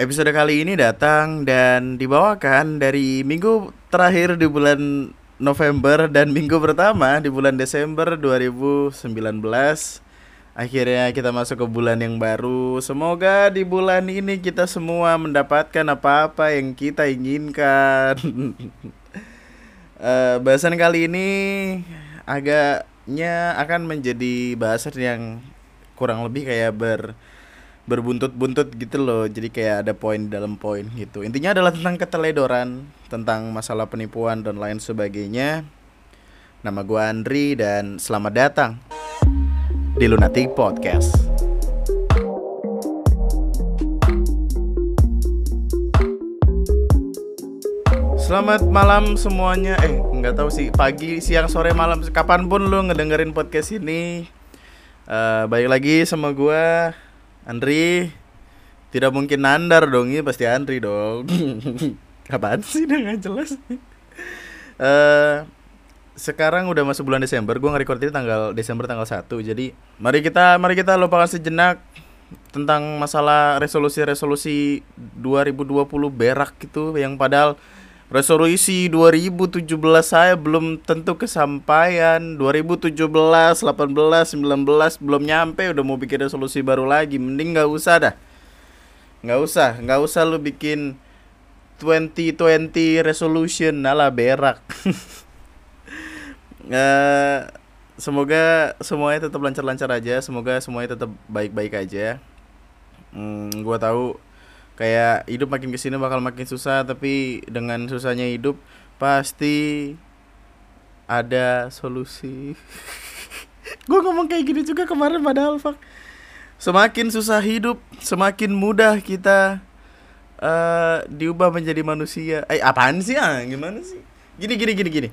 Episode kali ini datang dan dibawakan dari minggu terakhir di bulan November dan minggu pertama di bulan Desember 2019. Akhirnya kita masuk ke bulan yang baru. Semoga di bulan ini kita semua mendapatkan apa-apa yang kita inginkan. uh, bahasan kali ini agaknya akan menjadi bahasan yang kurang lebih kayak ber berbuntut-buntut gitu loh. Jadi kayak ada poin dalam poin gitu. Intinya adalah tentang keteledoran tentang masalah penipuan dan lain sebagainya. Nama gua Andri dan selamat datang di Lunatic Podcast. Selamat malam semuanya. Eh, nggak tahu sih pagi, siang, sore, malam, kapan pun lu ngedengerin podcast ini. Uh, balik lagi sama gua Andri tidak mungkin nandar dong ini pasti Andri dong. Apaan sih udah nggak jelas. Uh, sekarang udah masuk bulan Desember gue nge-record ini tanggal Desember tanggal 1 jadi mari kita mari kita lupakan sejenak tentang masalah resolusi-resolusi 2020 berak gitu yang padahal Resolusi 2017 saya belum tentu kesampaian. 2017, 18, 19 belum nyampe. Udah mau bikin resolusi baru lagi. Mending gak usah dah. Gak usah, gak usah lu bikin 2020 resolution. Nala berak. Uh, Semoga semuanya tetap lancar-lancar aja. Semoga semuanya tetap baik-baik aja. Hmm, Gua tahu kayak hidup makin ke sini bakal makin susah tapi dengan susahnya hidup pasti ada solusi. Gue ngomong kayak gini juga kemarin padahal fak. Semakin susah hidup semakin mudah kita uh, diubah menjadi manusia. Eh apaan sih ah? Gimana sih? Gini gini gini gini.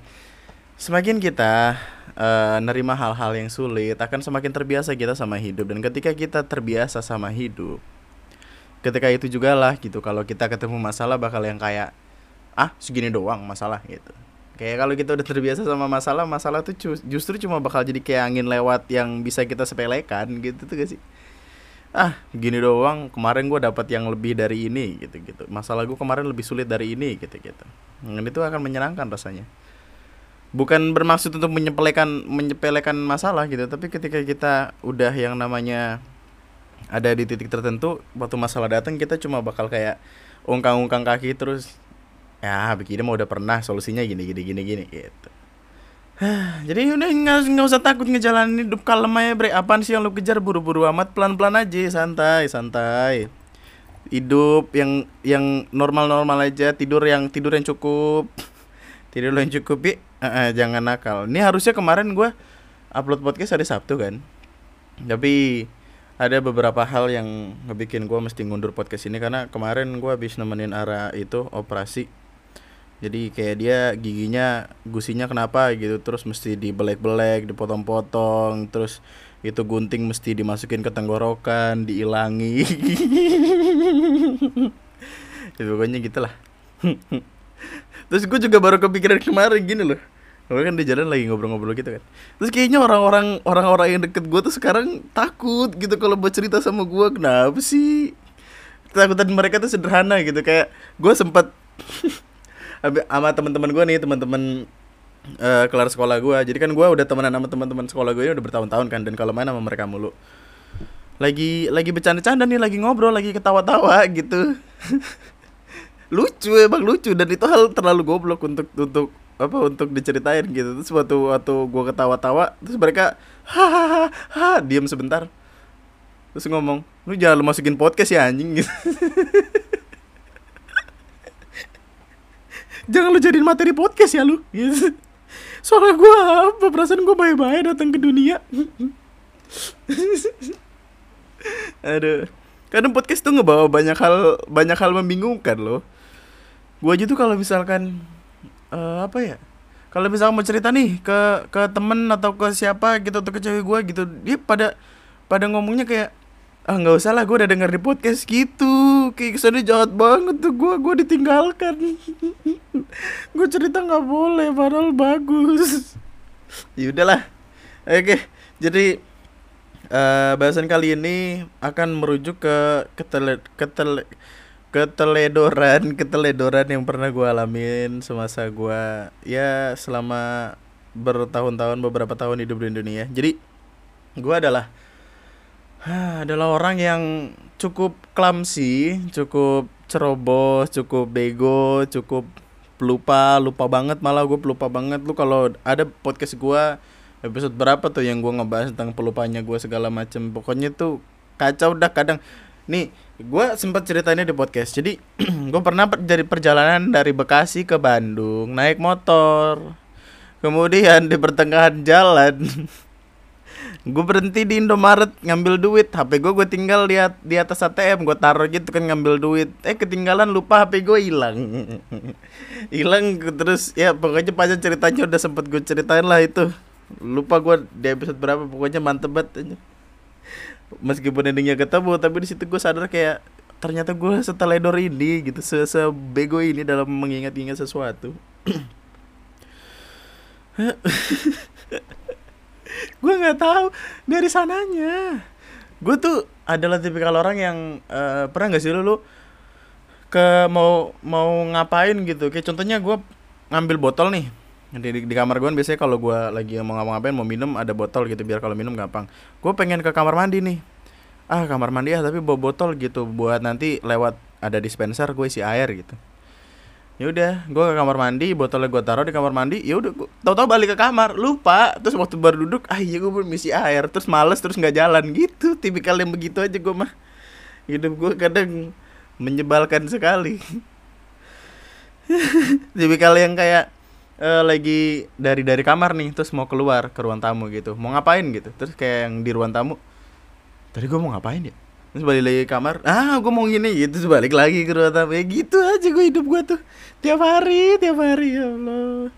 Semakin kita uh, nerima hal-hal yang sulit akan semakin terbiasa kita sama hidup. Dan ketika kita terbiasa sama hidup ketika itu juga lah gitu. Kalau kita ketemu masalah bakal yang kayak ah segini doang masalah gitu. Kayak kalau kita udah terbiasa sama masalah masalah tuh justru cuma bakal jadi kayak angin lewat yang bisa kita sepelekan gitu tuh gak sih? Ah gini doang kemarin gue dapat yang lebih dari ini gitu gitu masalah gue kemarin lebih sulit dari ini gitu gitu dan itu akan menyenangkan rasanya. Bukan bermaksud untuk menyepelekan menyepelekan masalah gitu tapi ketika kita udah yang namanya ada di titik tertentu waktu masalah datang kita cuma bakal kayak ungkang-ungkang kaki terus ya begini mau udah pernah solusinya gini gini gini gini gitu. Jadi udah nggak usah takut ngejalanin hidup kalem aja bre. Apaan sih yang lu kejar? Buru-buru amat pelan-pelan aja santai santai. Hidup yang yang normal-normal aja tidur yang tidur yang cukup. Tidur yang cukup ya uh, uh, jangan nakal. Ini harusnya kemarin gue upload podcast hari Sabtu kan? Tapi ada beberapa hal yang ngebikin gue mesti ngundur podcast ini karena kemarin gue habis nemenin Ara itu operasi. Jadi kayak dia giginya gusinya kenapa gitu terus mesti dibelek-belek dipotong-potong terus itu gunting mesti dimasukin ke tenggorokan diilangi. Ya pokoknya gitulah. Terus gue juga baru kepikiran kemarin gini loh Gue kan di jalan lagi ngobrol-ngobrol gitu kan. Terus kayaknya orang-orang orang-orang yang deket gue tuh sekarang takut gitu kalau buat cerita sama gue Kenapa sih? Ketakutan mereka tuh sederhana gitu. Kayak gue sempet sama teman-teman gue nih teman-teman uh, kelar sekolah gue Jadi kan gue udah temenan sama teman-teman sekolah gue ini udah bertahun-tahun kan Dan kalau main sama mereka mulu. Lagi lagi bercanda-canda nih lagi ngobrol lagi ketawa-tawa gitu. Lucu emang lucu. Dan itu hal terlalu goblok untuk untuk apa untuk diceritain gitu. Terus waktu waktu gue ketawa-tawa terus mereka hahaha diam sebentar. Terus ngomong lu jangan lu masukin podcast ya anjing. Gitu jangan lu jadiin materi podcast ya lu. Gitu. Soalnya gue apa perasaan gue baik-baik datang ke dunia. Aduh. Kadang podcast tuh ngebawa banyak hal banyak hal membingungkan loh. Gue aja tuh kalau misalkan uh, apa ya? Kalau misalnya mau cerita nih ke ke temen atau ke siapa gitu atau ke cewek gue gitu dia pada pada ngomongnya kayak ah nggak usah lah gue udah denger di podcast gitu. Kayak kesannya jahat banget tuh gue gue ditinggalkan. Gue cerita nggak boleh padahal bagus. Ya udahlah. Oke jadi uh, bahasan kali ini akan merujuk ke ketele ketele keteledoran keteledoran yang pernah gue alamin semasa gue ya selama bertahun-tahun beberapa tahun hidup di Indonesia jadi gue adalah adalah orang yang cukup clumsy cukup ceroboh cukup bego cukup pelupa lupa banget malah gue pelupa banget. Lu kalau ada podcast gue episode berapa tuh yang gue ngebahas tentang pelupanya gue segala macem. Pokoknya tuh kacau dah kadang. Nih gue sempat ceritanya di podcast. Jadi gue pernah jadi perjalanan dari Bekasi ke Bandung naik motor. Kemudian di pertengahan jalan gue berhenti di Indomaret ngambil duit. HP gue gue tinggal di, di atas ATM gue taruh gitu kan ngambil duit. Eh ketinggalan lupa HP gue hilang. Hilang terus ya pokoknya panjang ceritanya udah sempet gue ceritain lah itu. Lupa gue di episode berapa pokoknya mantep banget aja meskipun endingnya ketemu tapi di situ gue sadar kayak ternyata gue seteledor ini gitu se sebego ini dalam mengingat-ingat sesuatu. Gue nggak tahu dari sananya. Gue tuh adalah tipikal orang yang uh, pernah nggak sih lu, lu ke mau mau ngapain gitu? Kayak contohnya gue ngambil botol nih di, di, kamar gue biasanya kalau gue lagi mau ngapa-ngapain mau minum ada botol gitu biar kalau minum gampang. Gue pengen ke kamar mandi nih. Ah kamar mandi ya tapi bawa botol gitu buat nanti lewat ada dispenser gue isi air gitu. Ya udah gue ke kamar mandi botolnya gue taruh di kamar mandi ya udah tahu-tahu balik ke kamar lupa. Terus waktu baru duduk ah iya gue belum isi air terus males terus nggak jalan gitu. Tipikal yang begitu aja gue mah. Hidup gue kadang menyebalkan sekali. Tipikal yang kayak uh, lagi dari dari kamar nih terus mau keluar ke ruang tamu gitu. Mau ngapain gitu? Terus kayak yang di ruang tamu tadi gue mau ngapain ya? Terus balik lagi ke kamar ah gue mau gini. Gitu terus balik lagi ke ruang tamu. Ya gitu aja gue hidup gue tuh. Tiap hari tiap hari ya Allah.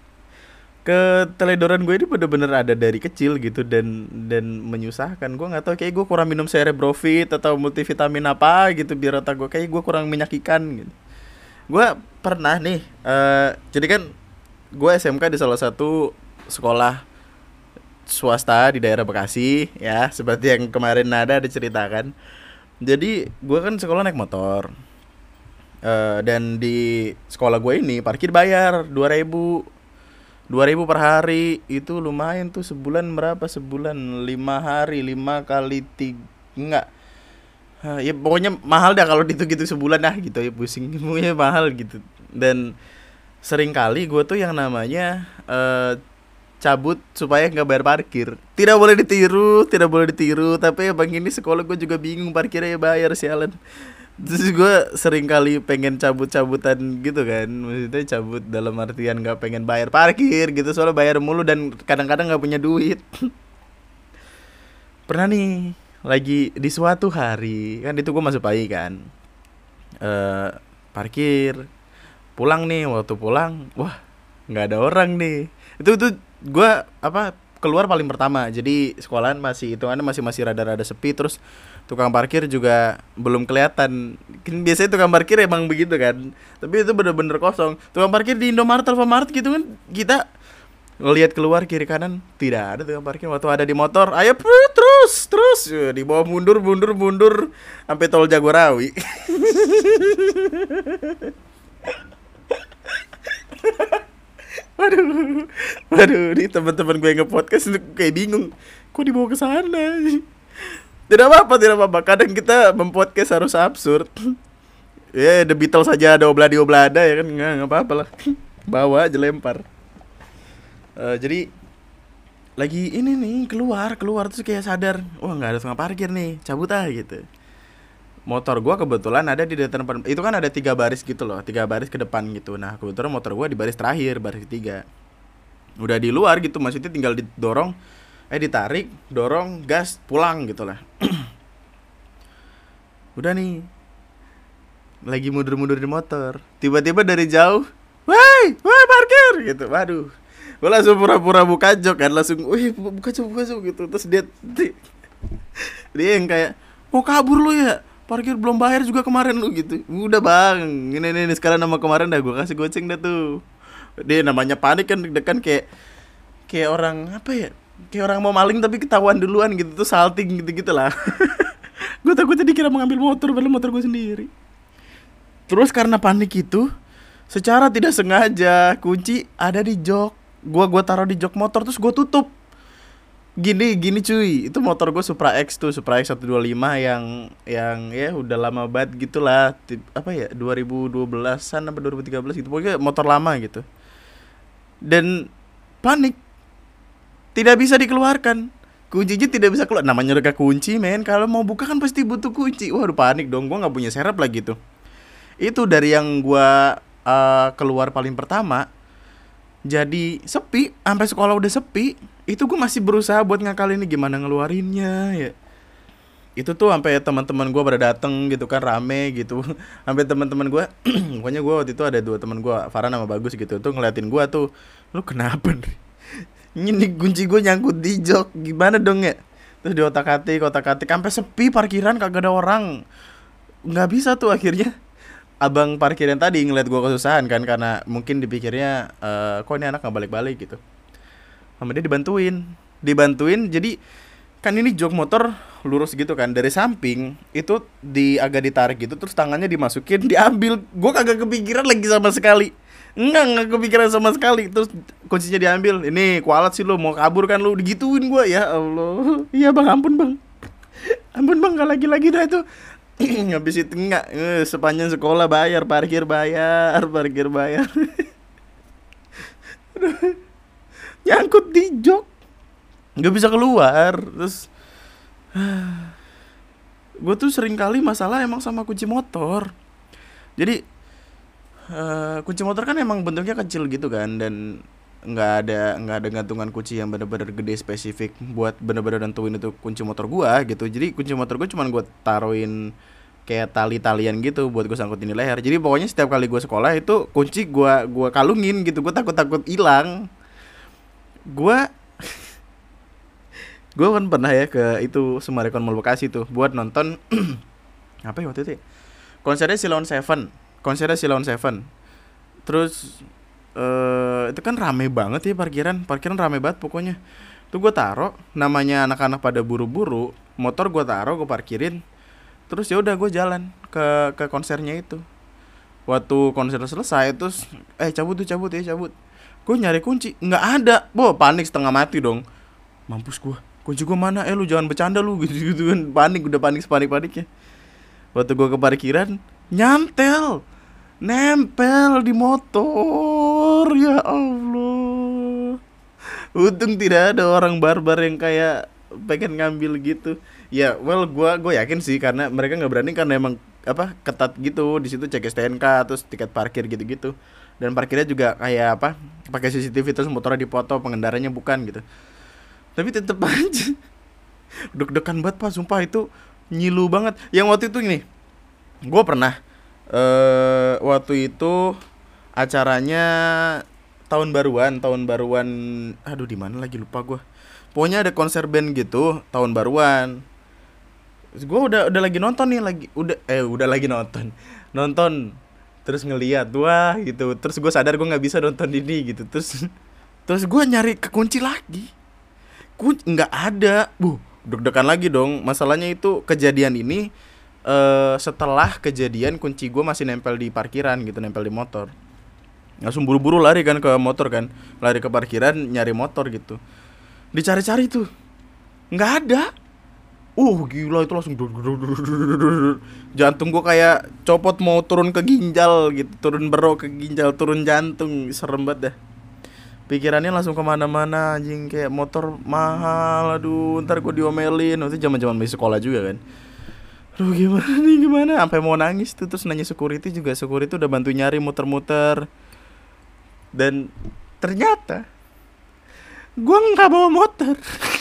Keteledoran gue ini bener-bener ada dari kecil gitu dan dan menyusahkan. Gue nggak tahu kayak gue kurang minum cerebrofit atau multivitamin apa gitu biar otak gue kayak gue kurang menyakikan gitu. Gue pernah nih uh, jadi kan gue SMK di salah satu sekolah swasta di daerah Bekasi ya. Seperti yang kemarin nada diceritakan. Jadi gue kan sekolah naik motor. Uh, dan di sekolah gue ini parkir bayar dua ribu. dua ribu per hari. Itu lumayan tuh sebulan berapa? Sebulan lima hari lima kali tiga enggak. Uh, ya pokoknya mahal dah kalau gitu gitu sebulan dah gitu. Ya pusing pokoknya mahal gitu. Dan sering kali gue tuh yang namanya uh, cabut supaya nggak bayar parkir. Tidak boleh ditiru, tidak boleh ditiru. Tapi bang ini sekolah gue juga bingung parkirnya ya bayar sialan. Terus gue sering kali pengen cabut-cabutan gitu kan Maksudnya cabut dalam artian gak pengen bayar parkir gitu Soalnya bayar mulu dan kadang-kadang gak punya duit Pernah nih lagi di suatu hari Kan itu gue masuk pagi kan uh, Parkir Pulang nih waktu pulang Wah nggak ada orang nih. Itu tuh gue apa keluar paling pertama. Jadi sekolahan masih itu kan masih masih rada-rada sepi. Terus tukang parkir juga belum kelihatan. Kan biasanya tukang parkir emang begitu kan. Tapi itu bener-bener kosong. Tukang parkir di Indomaret Alfamart gitu kan kita ngelihat keluar kiri kanan tidak ada tukang parkir. Waktu ada di motor ayo terus terus. Di bawah mundur mundur mundur sampai tol Jagorawi Waduh, waduh, ini teman-teman gue nge-podcast kayak bingung. Kok dibawa ke sana? Tidak apa-apa, tidak apa-apa. Kadang kita mempodcast harus absurd. ya, yeah, The Beatles saja ada obladi oblada ya kan, nggak apa-apa lah. Bawa aja lempar. Uh, jadi lagi ini nih keluar keluar terus kayak sadar wah nggak ada tukang parkir nih cabut ah gitu motor gua kebetulan ada di depan itu kan ada tiga baris gitu loh tiga baris ke depan gitu. Nah kebetulan motor gua di baris terakhir baris ketiga. Udah di luar gitu maksudnya tinggal didorong eh ditarik dorong gas pulang gitu lah. Udah nih lagi mundur-mundur di motor tiba-tiba dari jauh woi woi parkir! gitu. Waduh gue langsung pura-pura buka jok kan langsung wih buka jok buka jok gitu. Terus dia dia yang kayak mau kabur lu ya parkir belum bayar juga kemarin. Lu gitu. Udah bang. Ini ini, ini. Sekarang nama kemarin dah gue kasih goceng dah tuh. Dia namanya panik kan dekan kayak kayak orang apa ya kayak orang mau maling tapi ketahuan duluan gitu tuh salting gitu gitu lah. Gue takutnya dikira mengambil motor padahal motor gue sendiri. Terus karena panik itu secara tidak sengaja kunci ada di jok. Gua gua taruh di jok motor terus gua tutup gini gini cuy. Itu motor gue Supra X tuh Supra X 125 yang yang ya udah lama banget gitulah. Apa ya 2012an sampai 2013 gitu. Pokoknya motor lama gitu. Dan panik. Tidak bisa dikeluarkan. Kuncinya tidak bisa keluar. Namanya reka kunci men. Kalau mau buka kan pasti butuh kunci. Waduh panik dong. Gue nggak punya serep lagi tuh. Itu dari yang gue uh, keluar paling pertama. Jadi sepi. Sampai sekolah udah sepi itu gue masih berusaha buat ngakal ini gimana ngeluarinnya ya. Itu tuh sampai teman-teman gue pada dateng gitu kan rame gitu. Sampai teman-teman gue pokoknya gue waktu itu ada dua teman gue Farhan sama Bagus gitu tuh ngeliatin gue tuh lu kenapa nih? Ini kunci gue nyangkut di jok gimana dong ya? Terus di otak atik otak atik sampai sepi parkiran kagak ada orang. Nggak bisa tuh akhirnya. Abang parkir yang tadi ngeliat gue kesusahan kan karena mungkin dipikirnya uh, kok ini anak nggak balik-balik? gitu sama dia dibantuin. Dibantuin jadi kan ini jok motor lurus gitu kan. Dari samping itu di agak ditarik gitu terus tangannya dimasukin diambil. Gue kagak kepikiran lagi sama sekali. Enggak enggak kepikiran sama sekali. Terus kuncinya diambil. Ini kualat sih lo mau kabur kan lo. Digituin gue ya Allah. Iya bang ampun bang. Ampun bang gak lagi lagi dah itu. Habis itu enggak. Eh, sepanjang sekolah bayar parkir bayar parkir bayar nyangkut di jok. Nggak bisa keluar terus gue tuh sering kali masalah emang sama kunci motor. Jadi uh, kunci motor kan emang bentuknya kecil gitu kan dan nggak ada nggak ada gantungan kunci yang bener-bener gede spesifik buat bener-bener nentuin itu kunci motor gua gitu. Jadi kunci motor gua cuman gua taruhin kayak tali-talian gitu buat gue sangkutin di leher. Jadi pokoknya setiap kali gue sekolah itu kunci gue gua kalungin gitu. Gue takut takut hilang gue gue kan pernah ya ke itu Sumarekon Mall Bekasi tuh buat nonton apa ya waktu itu ya? konsernya Silon Seven konsernya Silon Seven. Terus uh, itu kan rame banget ya parkiran parkiran rame banget pokoknya. Tuh gue taro namanya anak-anak pada buru-buru motor gue taro gue parkirin. Terus ya udah gue jalan ke ke konsernya itu. Waktu konser selesai terus eh cabut tuh cabut ya cabut gue nyari kunci. Nggak ada. Boh panik setengah mati dong. Mampus gue kunci gue mana? Eh lu jangan bercanda lu. Gitu gitu kan. Panik udah panik sepanik paniknya waktu gue ke parkiran nyantel. Nempel di motor. Ya Allah. Untung tidak ada orang barbar yang kayak pengen ngambil gitu. Ya well gue gue yakin sih karena mereka nggak berani karena emang apa ketat gitu. Di situ cek STNK terus tiket parkir gitu-gitu. Dan parkirnya juga kayak apa pakai CCTV terus motornya dipoto pengendaranya bukan gitu. Tapi tetep aja. Deg-degan banget pak sumpah itu nyilu banget. Yang waktu itu gini gue pernah uh, waktu itu acaranya tahun baruan tahun baruan aduh di mana lagi lupa gue pokoknya ada konser band gitu tahun baruan. Gue udah udah lagi nonton nih lagi udah eh udah lagi nonton. Nonton terus ngeliat wah gitu. Terus gue sadar gue nggak bisa nonton ini gitu. Terus terus gue nyari kekunci lagi. Kunci nggak ada. Bu deg-degan lagi dong. Masalahnya itu kejadian ini uh, setelah kejadian kunci gue masih nempel di parkiran gitu. Nempel di motor. Langsung buru-buru lari kan ke motor kan. Lari ke parkiran nyari motor gitu. Dicari-cari tuh. Nggak ada uh gila itu langsung jantung gua kayak copot mau turun ke ginjal gitu turun berok ke ginjal turun jantung serem banget dah. Pikirannya langsung ke mana-mana anjing kayak motor mahal aduh ntar gue diomelin. Itu zaman zaman masih sekolah juga kan. Aduh gimana nih gimana? Sampai mau nangis tuh terus nanya security juga. Security udah bantu nyari muter-muter. Dan ternyata gua nggak bawa motor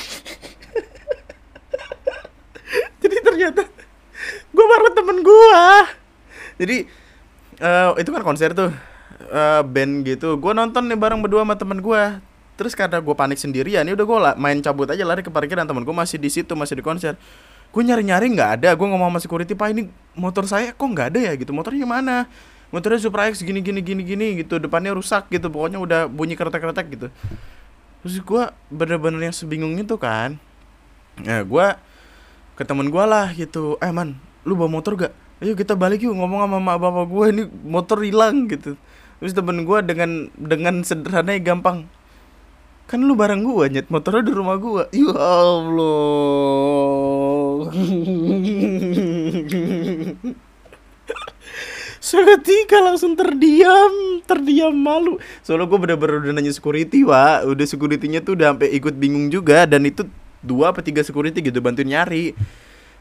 ternyata. Gue baru temen gue jadi uh, itu kan konser tuh uh, band gitu. Gue nonton nih bareng berdua sama temen gue terus karena gue panik sendirian ya udah gue main cabut aja lari ke parkiran. Temen gue masih di situ masih di konser. Gue nyari nyari nggak ada. Gue ngomong sama security pak ini motor saya kok nggak ada ya? Gitu. Motornya mana? Motornya Supra X gini gini gini gini gitu. Depannya rusak gitu. Pokoknya udah bunyi keretek keretek gitu. Terus gue bener-bener yang sebingung itu kan ya gue ke temen gue lah gitu. Eh man lu bawa motor gak? Ayo kita balik yuk ngomong sama mak bapak gue ini motor hilang gitu. Terus temen gue dengan dengan sederhana gampang. Kan lu bareng gue nyet motornya di rumah gue ya allah. Seketika langsung terdiam terdiam malu. Soalnya gue bener-bener udah nanya security wa udah securitynya tuh udah sampai ikut bingung juga dan itu dua apa tiga security gitu bantuin nyari.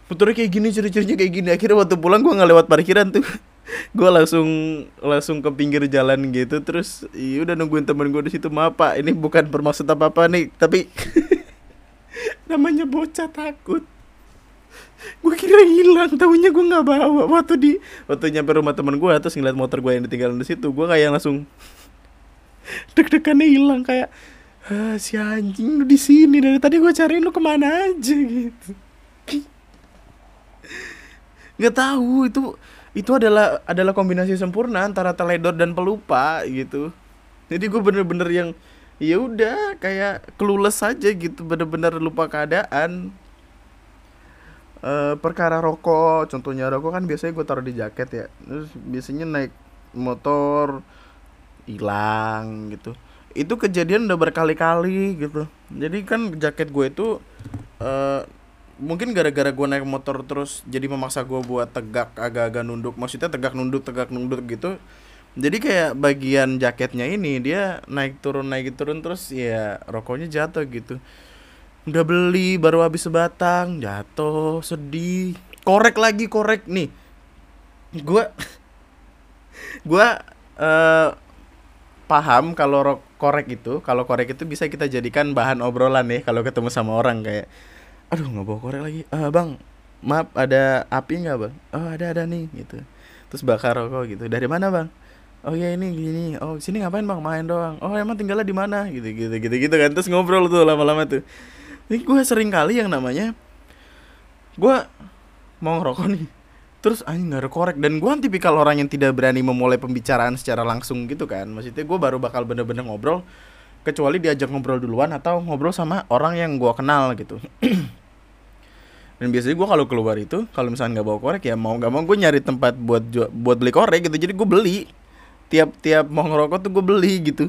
Motornya kayak gini ciri-cirinya kayak gini. Akhirnya waktu pulang gue nggak lewat parkiran tuh. Gue langsung langsung ke pinggir jalan gitu. Terus iya udah nungguin temen gue di situ. Maaf pak ini bukan bermaksud apa apa nih tapi namanya bocah takut. Gue kira hilang tahunya gue nggak bawa. Waktu di waktu nyampe rumah temen gue terus ngeliat motor gue yang ditinggalin di situ gue kayak langsung deg-degannya hilang kayak ah, si anjing lu di sini dari tadi gue cariin lu ke mana aja gitu. Nggak tahu itu itu adalah adalah kombinasi sempurna antara teledor dan pelupa gitu. Jadi gue bener-bener yang ya udah kayak clueless aja gitu. Bener-bener lupa keadaan. Uh, perkara rokok contohnya rokok kan biasanya gue taruh di jaket ya. Terus biasanya naik motor hilang gitu itu kejadian udah berkali-kali gitu. Jadi kan jaket gue itu uh, mungkin gara-gara gue naik motor terus jadi memaksa gue buat tegak agak-agak nunduk. Maksudnya tegak nunduk tegak nunduk gitu. Jadi kayak bagian jaketnya ini dia naik turun naik turun terus ya rokoknya jatuh gitu. Udah beli baru habis sebatang jatuh sedih. Korek lagi korek. Nih gua gua uh, paham kalau korek itu kalau korek itu bisa kita jadikan bahan obrolan nih kalau ketemu sama orang kayak aduh nggak bawa korek lagi. Ah bang maaf ada api nggak bang? Oh ada ada nih gitu. Terus bakar rokok gitu. Dari mana bang? Oh ya ini gini. Oh sini ngapain bang? Main doang. Oh emang tinggalnya di mana? Gitu gitu gitu gitu kan. Terus ngobrol tuh lama-lama tuh. Ini gue sering kali yang namanya gue mau ngerokok nih terus anjing nggak ada korek. Dan gue tipikal orang yang tidak berani memulai pembicaraan secara langsung gitu kan. Maksudnya gue baru bakal bener-bener ngobrol kecuali diajak ngobrol duluan atau ngobrol sama orang yang gue kenal gitu. Dan biasanya gue kalau keluar itu kalau misalnya nggak bawa korek ya mau nggak mau gue nyari tempat buat buat beli korek gitu. Jadi gue beli. Tiap tiap mau ngerokok tuh gue beli gitu.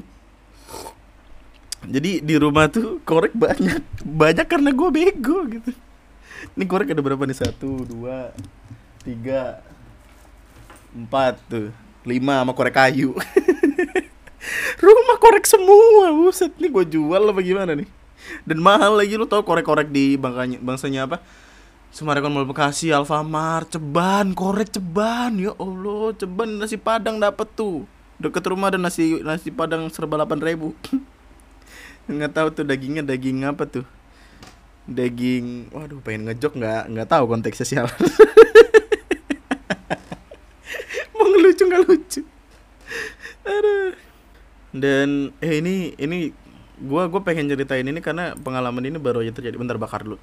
Jadi di rumah tuh korek banyak. Banyak karena gue bego gitu. Ini korek ada berapa nih? Satu dua tiga empat tuh lima sama korek kayu. Rumah korek semua buset. Nih gue jual apa gimana nih? Dan mahal lagi lo tau korek-korek di bangkanya bangsanya apa? Semarang Mall Bekasi, Alfamart, Ceban, korek Ceban, ya Allah, Ceban nasi Padang dapat tuh. Deket rumah ada nasi nasi Padang serba delapan ribu. nggak tahu tuh dagingnya daging apa tuh? Daging waduh pengen ngejok nggak nggak tahu konteksnya siapa mau ngelucu nggak lucu. Aduh. Dan eh ini ini gua gue pengen ceritain ini karena pengalaman ini baru aja terjadi. Bentar bakar dulu.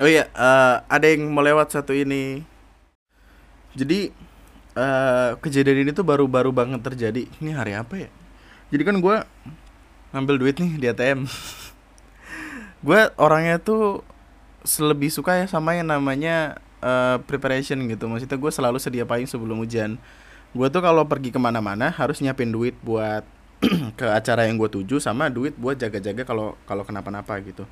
Oh iya uh, ada yang mau lewat satu ini. Jadi uh, kejadian ini tuh baru-baru banget terjadi. Ini hari apa ya? Jadi kan gue ngambil duit nih di ATM gue orangnya tuh lebih suka ya sama yang namanya uh, preparation gitu. Maksudnya gue selalu sedia payung sebelum hujan. Gue tuh kalau pergi ke mana-mana harus nyiapin duit buat ke acara yang gue tuju sama duit buat jaga-jaga kalau kalau kenapa-napa gitu.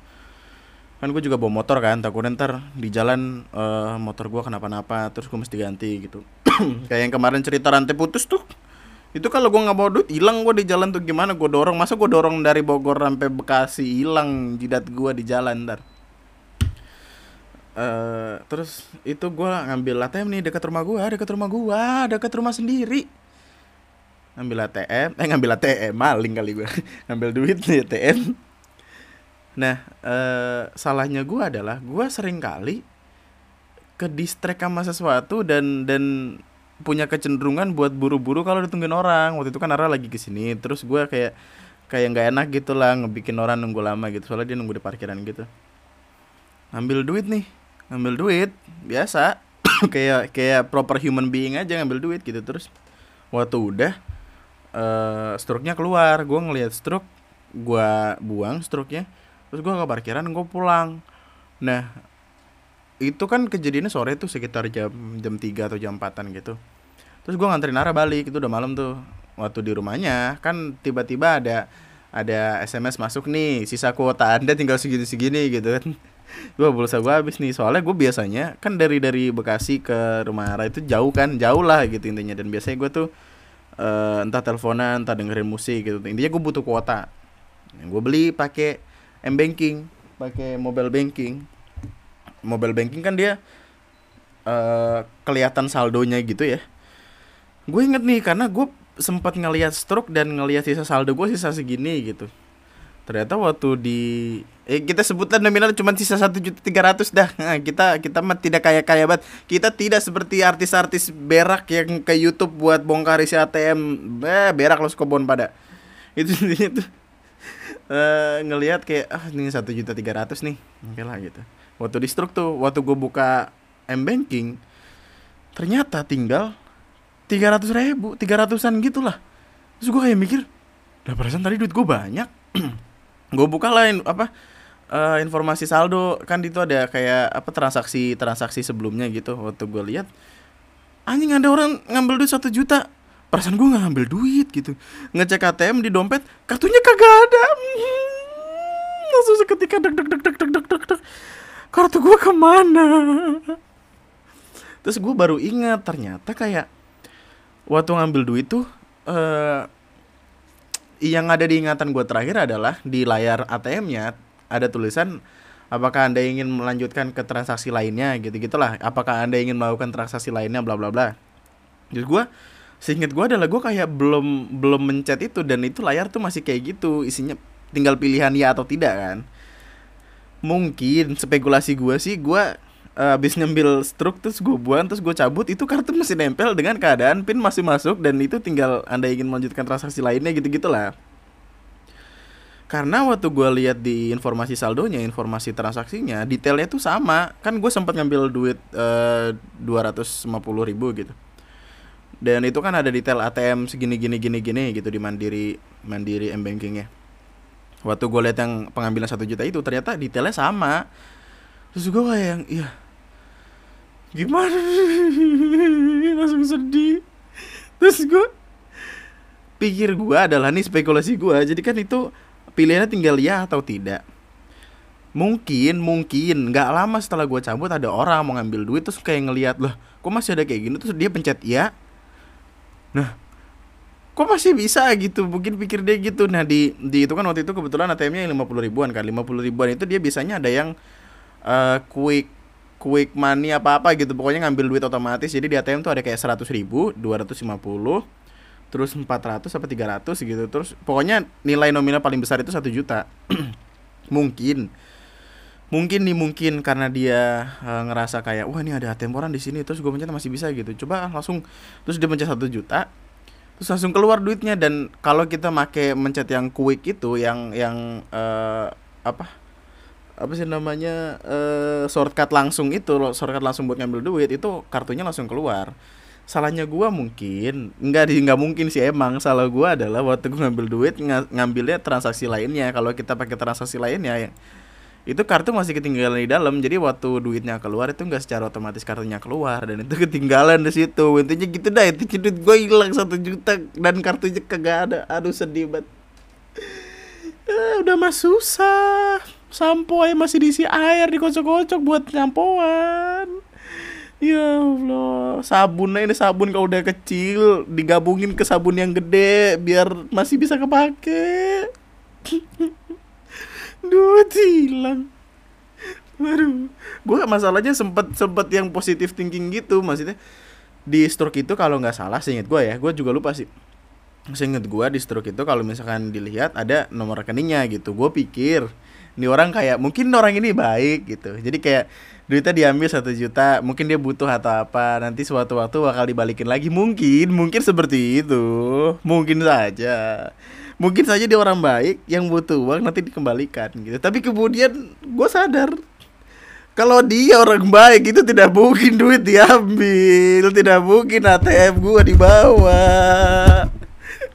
Kan gue juga bawa motor kan takut ntar di jalan uh, motor gue kenapa-napa terus gue mesti ganti gitu. Kayak yang kemarin cerita rantai putus tuh itu kalau gue nggak bawa duit hilang gue di jalan tuh gimana gue dorong. Masa gue dorong dari Bogor sampai Bekasi hilang jidat gue di jalan ntar uh, terus itu gue ngambil ATM nih dekat rumah gue dekat rumah gue dekat rumah sendiri. Ngambil ATM eh ngambil ATM maling kali gue ngambil duit nih ATM nah uh, salahnya gue adalah gue sering kali ke distrek sama sesuatu dan dan punya kecenderungan buat buru-buru kalau ditungguin orang. Waktu itu kan Ara lagi ke sini terus gue kayak kayak nggak enak gitu lah ngebikin orang nunggu lama gitu. Soalnya dia nunggu di parkiran gitu. Ngambil duit nih ngambil duit biasa. Kayak kayak proper human being aja ngambil duit gitu. Terus waktu udah uh, struknya keluar. Gue ngelihat struk gue buang struknya terus gue ke parkiran gue pulang. Nah itu kan kejadiannya sore tuh sekitar jam jam 3 atau jam 4 gitu. Terus gue nganterin Ara balik itu udah malam tuh. Waktu di rumahnya kan tiba-tiba ada ada SMS masuk nih sisa kuota anda tinggal segini segini gitu kan gue pulsa gue habis nih. Soalnya gue biasanya kan dari dari Bekasi ke rumah Ara itu jauh kan? Jauh lah gitu intinya. Dan biasanya gue tuh uh, entah teleponan entah dengerin musik gitu. Intinya gue butuh kuota. Gue beli pakai m banking pakai mobile banking. Mobile banking kan dia uh, kelihatan saldonya gitu ya. Gue inget nih karena gue sempat ngelihat stroke dan ngelihat sisa saldo gue sisa segini gitu ternyata waktu di eh kita sebutkan nominal cuma sisa satu juta tiga ratus dah. Nah, kita kita mah tidak kaya kaya banget. Kita tidak seperti artis-artis berak yang ke YouTube buat bongkar isi ATM eh, berak lo skobon pada. Itu itu uh, ngelihat kayak ah ini satu juta tiga ratus nih. Oke lah gitu. Waktu di stroke tuh waktu gue buka m banking ternyata tinggal tiga ratus ribu tiga ratusan gitulah. Terus gue kayak mikir lah perasaan tadi duit gue banyak gue buka lain apa uh, informasi saldo. Kan itu ada kayak apa transaksi transaksi sebelumnya gitu. Waktu gue lihat anjing ada orang ngambil duit satu juta. Perasaan gue nggak ngambil duit gitu. Ngecek ATM di dompet kartunya kagak ada. Hmm, langsung seketika dek dek dek dek dek dek dek kartu gue ke mana? Terus gue baru ingat ternyata kayak waktu ngambil duit tuh uh, yang ada di ingatan gue terakhir adalah di layar ATM-nya ada tulisan apakah anda ingin melanjutkan ke transaksi lainnya? Gitu gitulah. Apakah anda ingin melakukan transaksi lainnya? Bla bla bla. Jadi gue seinget gue adalah gue kayak belum belum mencet itu dan itu layar tuh masih kayak gitu. Isinya tinggal pilihan ya atau tidak kan. Mungkin spekulasi gue sih gue uh, abis ngambil struk terus gue buang terus gue cabut itu kartu masih nempel dengan keadaan pin masih masuk dan itu tinggal anda ingin melanjutkan transaksi lainnya gitu gitulah karena waktu gue lihat di informasi saldonya informasi transaksinya detailnya tuh sama. Kan gue sempat ngambil duit eh, dua ratus lima puluh ribu gitu. Dan itu kan ada detail ATM segini gini gini gini gitu di mandiri mandiri m bankingnya. Waktu gue lihat yang pengambilan satu juta itu ternyata detailnya sama terus gue kayak yang iya. Gimana? Langsung sedih. Terus gue pikir gue adalah nih spekulasi gue jadi kan itu pilihannya tinggal ya atau tidak. Mungkin mungkin nggak lama setelah gue cabut ada orang mau ngambil duit terus kayak ngelihat lah kok masih ada kayak gini? Terus dia pencet ya nah kok masih bisa gitu? Mungkin pikir dia gitu. Nah di di itu kan waktu itu kebetulan ATM-nya yang lima puluh ribuan kan. lima puluh ribuan itu dia biasanya ada yang uh, quick quick money apa apa gitu. Pokoknya ngambil duit otomatis. Jadi di ATM tuh ada kayak seratus ribu dua ratus lima puluh terus empat ratus apa tiga ratus gitu. Terus pokoknya nilai nominal paling besar itu satu juta. Mungkin mungkin nih mungkin karena dia uh, ngerasa kayak wah ini ada ATM orang di sini. Terus gue pencet masih bisa gitu. Coba langsung terus dia pencet satu juta terus langsung keluar duitnya. Dan kalau kita make mencet yang quick itu yang yang uh, apa apa sih namanya uh, shortcut langsung itu shortcut langsung buat ngambil duit itu kartunya langsung keluar. Salahnya gua mungkin nggak di nggak mungkin sih emang salah gua adalah waktu gua ngambil duit ng ngambilnya transaksi lainnya. Kalau kita pakai transaksi lainnya ya, itu kartu masih ketinggalan di dalam. Jadi waktu duitnya keluar itu nggak secara otomatis kartunya keluar. Dan itu ketinggalan di situ. Intinya gitu dah itu duit gue hilang satu juta dan kartunya kagak ada. Aduh sedih banget. Eh, udah mah susah sampo aja masih diisi air dikocok-kocok buat nyampoan ya Allah sabun ini sabun kalau udah kecil digabungin ke sabun yang gede biar masih bisa kepake. Duit hilang Waduh, gue masalahnya sempet sempet yang positif thinking gitu, maksudnya. Di stroke itu kalau nggak salah, seinget gue ya, gue juga lupa sih. Seinget gue di stroke itu kalau misalkan dilihat ada nomor rekeningnya gitu gue pikir ini orang kayak mungkin orang ini baik gitu. Jadi kayak duitnya diambil satu juta mungkin dia butuh atau apa nanti suatu waktu bakal dibalikin lagi. Mungkin mungkin seperti itu. Mungkin saja. Mungkin saja dia orang baik yang butuh uang nanti dikembalikan gitu. Tapi kemudian gue sadar kalau dia orang baik itu tidak mungkin duit diambil tidak mungkin ATM gue dibawa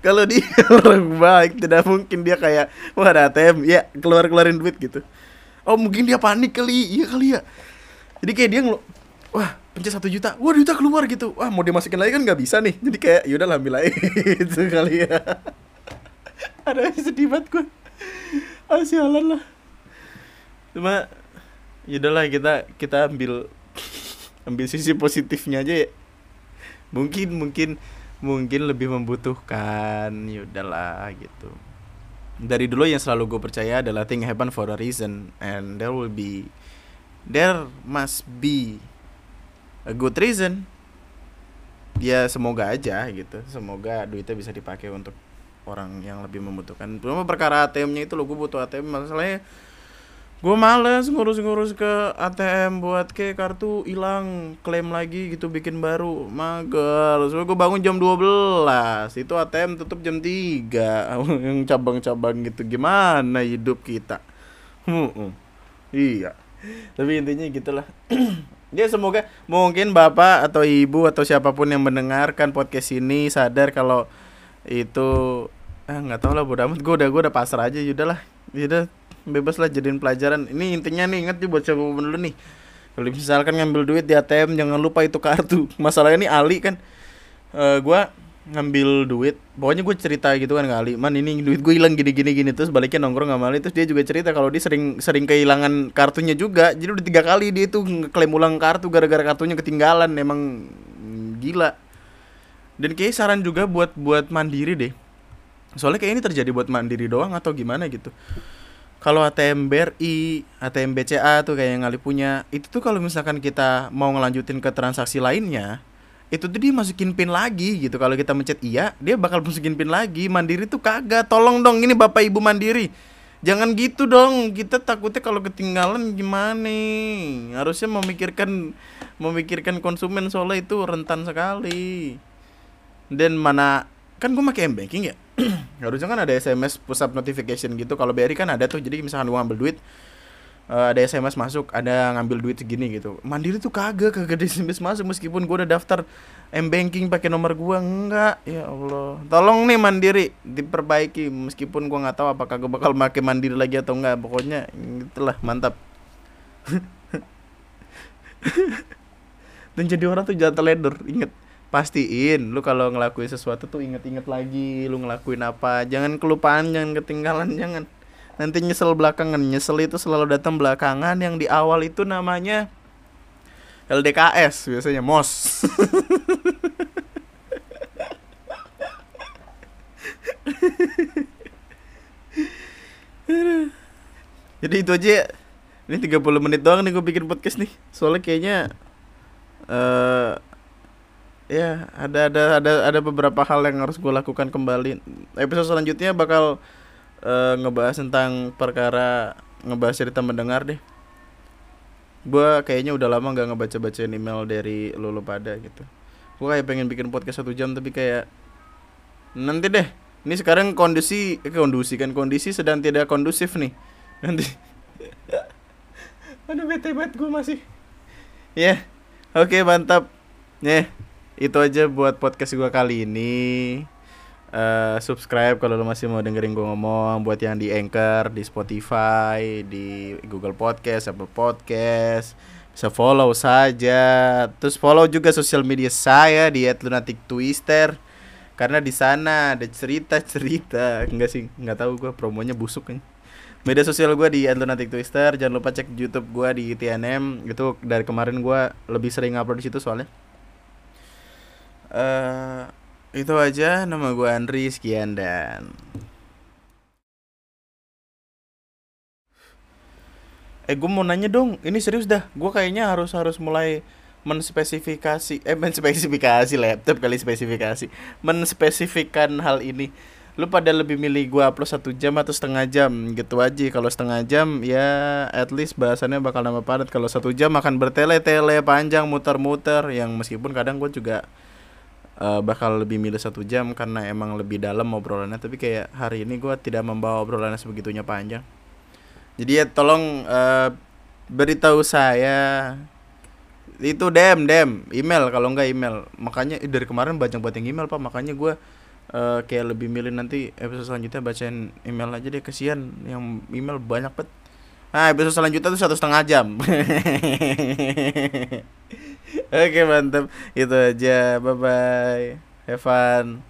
kalau dia orang baik tidak mungkin dia kayak wah ada ATM ya keluar keluarin duit gitu. Oh mungkin dia panik kali. Iya kali ya. Jadi kayak dia ngelo wah pencet satu juta. Wah duitnya keluar gitu. Wah mau dimasukin lagi kan nggak bisa nih. Jadi kayak yaudah lah ambil aja. Itu kali ya. Ada sedih banget gue ah sialan lah. Cuma yaudahlah kita kita ambil ambil sisi positifnya aja ya. Mungkin mungkin mungkin lebih membutuhkan yaudahlah gitu. Dari dulu yang selalu gue percaya adalah thing happen for a reason and there will be there must be a good reason. Ya semoga aja gitu. Semoga duitnya bisa dipakai untuk orang yang lebih membutuhkan. Cuma perkara ATM-nya itu lo gue butuh ATM masalahnya gue males ngurus-ngurus ke ATM buat ke kartu hilang klaim lagi gitu bikin baru. Mager. So gue bangun jam 12 itu ATM tutup jam 3 yang cabang-cabang gitu. Gimana hidup kita? Iya. Tapi intinya gitulah. Ya semoga mungkin bapak atau ibu atau siapa pun yang mendengarkan podcast ini sadar kalau itu ah nggak tahu lah bodo amat. Gue udah gue udah pasrah aja. Yaudah lah. Yaudah bebas lah jadiin pelajaran. Ini intinya nih ingat nih buat siapa pun dulu nih. Kalau misalkan ngambil duit di ATM jangan lupa itu kartu. Masalahnya ini Ali kan uh, gue ngambil duit. Pokoknya gue cerita gitu kan kali man ini duit gue hilang gini gini. Gini terus baliknya nongkrong sama Ali terus dia juga cerita kalau dia sering sering kehilangan kartunya juga. Jadi udah tiga kali dia tuh ngeklaim ulang kartu gara-gara kartunya ketinggalan. Emang gila. Dan kayak saran juga buat buat mandiri deh. Soalnya kayak ini terjadi buat mandiri doang atau gimana gitu kalau ATM BRI, ATM BCA tuh kayak yang Ali punya, itu tuh kalau misalkan kita mau ngelanjutin ke transaksi lainnya, itu tuh dia masukin pin lagi gitu. Kalau kita mencet iya dia bakal masukin pin lagi. Mandiri tuh kagak. Tolong dong ini bapak ibu mandiri. Jangan gitu dong. Kita takutnya kalau ketinggalan gimana? Harusnya memikirkan memikirkan konsumen soalnya itu rentan sekali. Dan mana kan gue pakai m banking ya harusnya kan ada sms push up notification gitu kalau BRI kan ada tuh jadi misalkan gue ngambil duit uh, ada SMS masuk, ada ngambil duit segini gitu. Mandiri tuh kagak, kagak ada SMS masuk meskipun gue udah daftar M banking pakai nomor gue enggak. Ya Allah. Tolong nih Mandiri diperbaiki meskipun gue nggak tahu apakah gue bakal pakai Mandiri lagi atau enggak. Pokoknya itulah mantap. Dan jadi orang tuh jangan teledor, inget pastiin lu kalau ngelakuin sesuatu tuh inget-inget lagi lu ngelakuin apa. Jangan kelupaan jangan ketinggalan jangan. Nanti nyesel belakangan. Nyesel itu selalu datang belakangan yang di awal itu namanya LDKS biasanya MOS jadi itu aja. Ini 30 menit doang nih gue bikin podcast nih. Soalnya kayaknya uh, ya ada ada ada ada beberapa hal yang harus gue lakukan kembali. Episode selanjutnya bakal uh, ngebahas tentang perkara ngebahas cerita mendengar deh. Gue kayaknya udah lama nggak ngebaca bacain email dari lo pada gitu. Gue kayak pengen bikin podcast satu jam tapi kayak nanti deh ini sekarang kondisi eh, kondisi kan kondisi sedang tidak kondusif nih. Nanti. Aduh bete banget gue masih. Ya yeah. oke okay, mantap. Ya yeah. Itu aja buat podcast gue kali ini uh, subscribe kalau lo masih mau dengerin gue ngomong buat yang di Anchor, di Spotify, di Google Podcast, Apple Podcast. Bisa follow saja. Terus follow juga sosial media saya di @lunatic_twister karena di sana ada cerita-cerita. Enggak sih, nggak tahu gue promonya busuk kan. Media sosial gue di @lunatic_twister. Jangan lupa cek YouTube gue di TNM. Itu dari kemarin gue lebih sering upload di situ soalnya. Uh, itu aja. Nama gue Andri. Sekian dan Eh gue mau nanya dong, ini serius dah. Gue kayaknya harus harus mulai menspesifikasi eh menspesifikasi laptop kali spesifikasi. Menspesifikan hal ini. Lu pada lebih milih gue upload satu jam atau setengah jam? Gitu aja. Kalau setengah jam ya at least bahasannya bakal nambah padat. Kalau satu jam akan bertele-tele panjang muter-muter. Yang meskipun kadang gue juga uh, bakal lebih milih satu jam karena emang lebih dalam obrolannya. Tapi kayak hari ini gue tidak membawa obrolannya sebegitunya panjang. Jadi ya tolong uh, beritahu saya. Itu dem dem email. Kalau enggak email. Makanya dari kemarin banyak buat yang email pak. Makanya gue uh, kayak lebih milih nanti episode selanjutnya bacain email aja deh. Kesian yang email banyak banget Nah, episode selanjutnya tuh satu setengah jam. Oke, mantap. Itu aja. Bye bye. Have fun.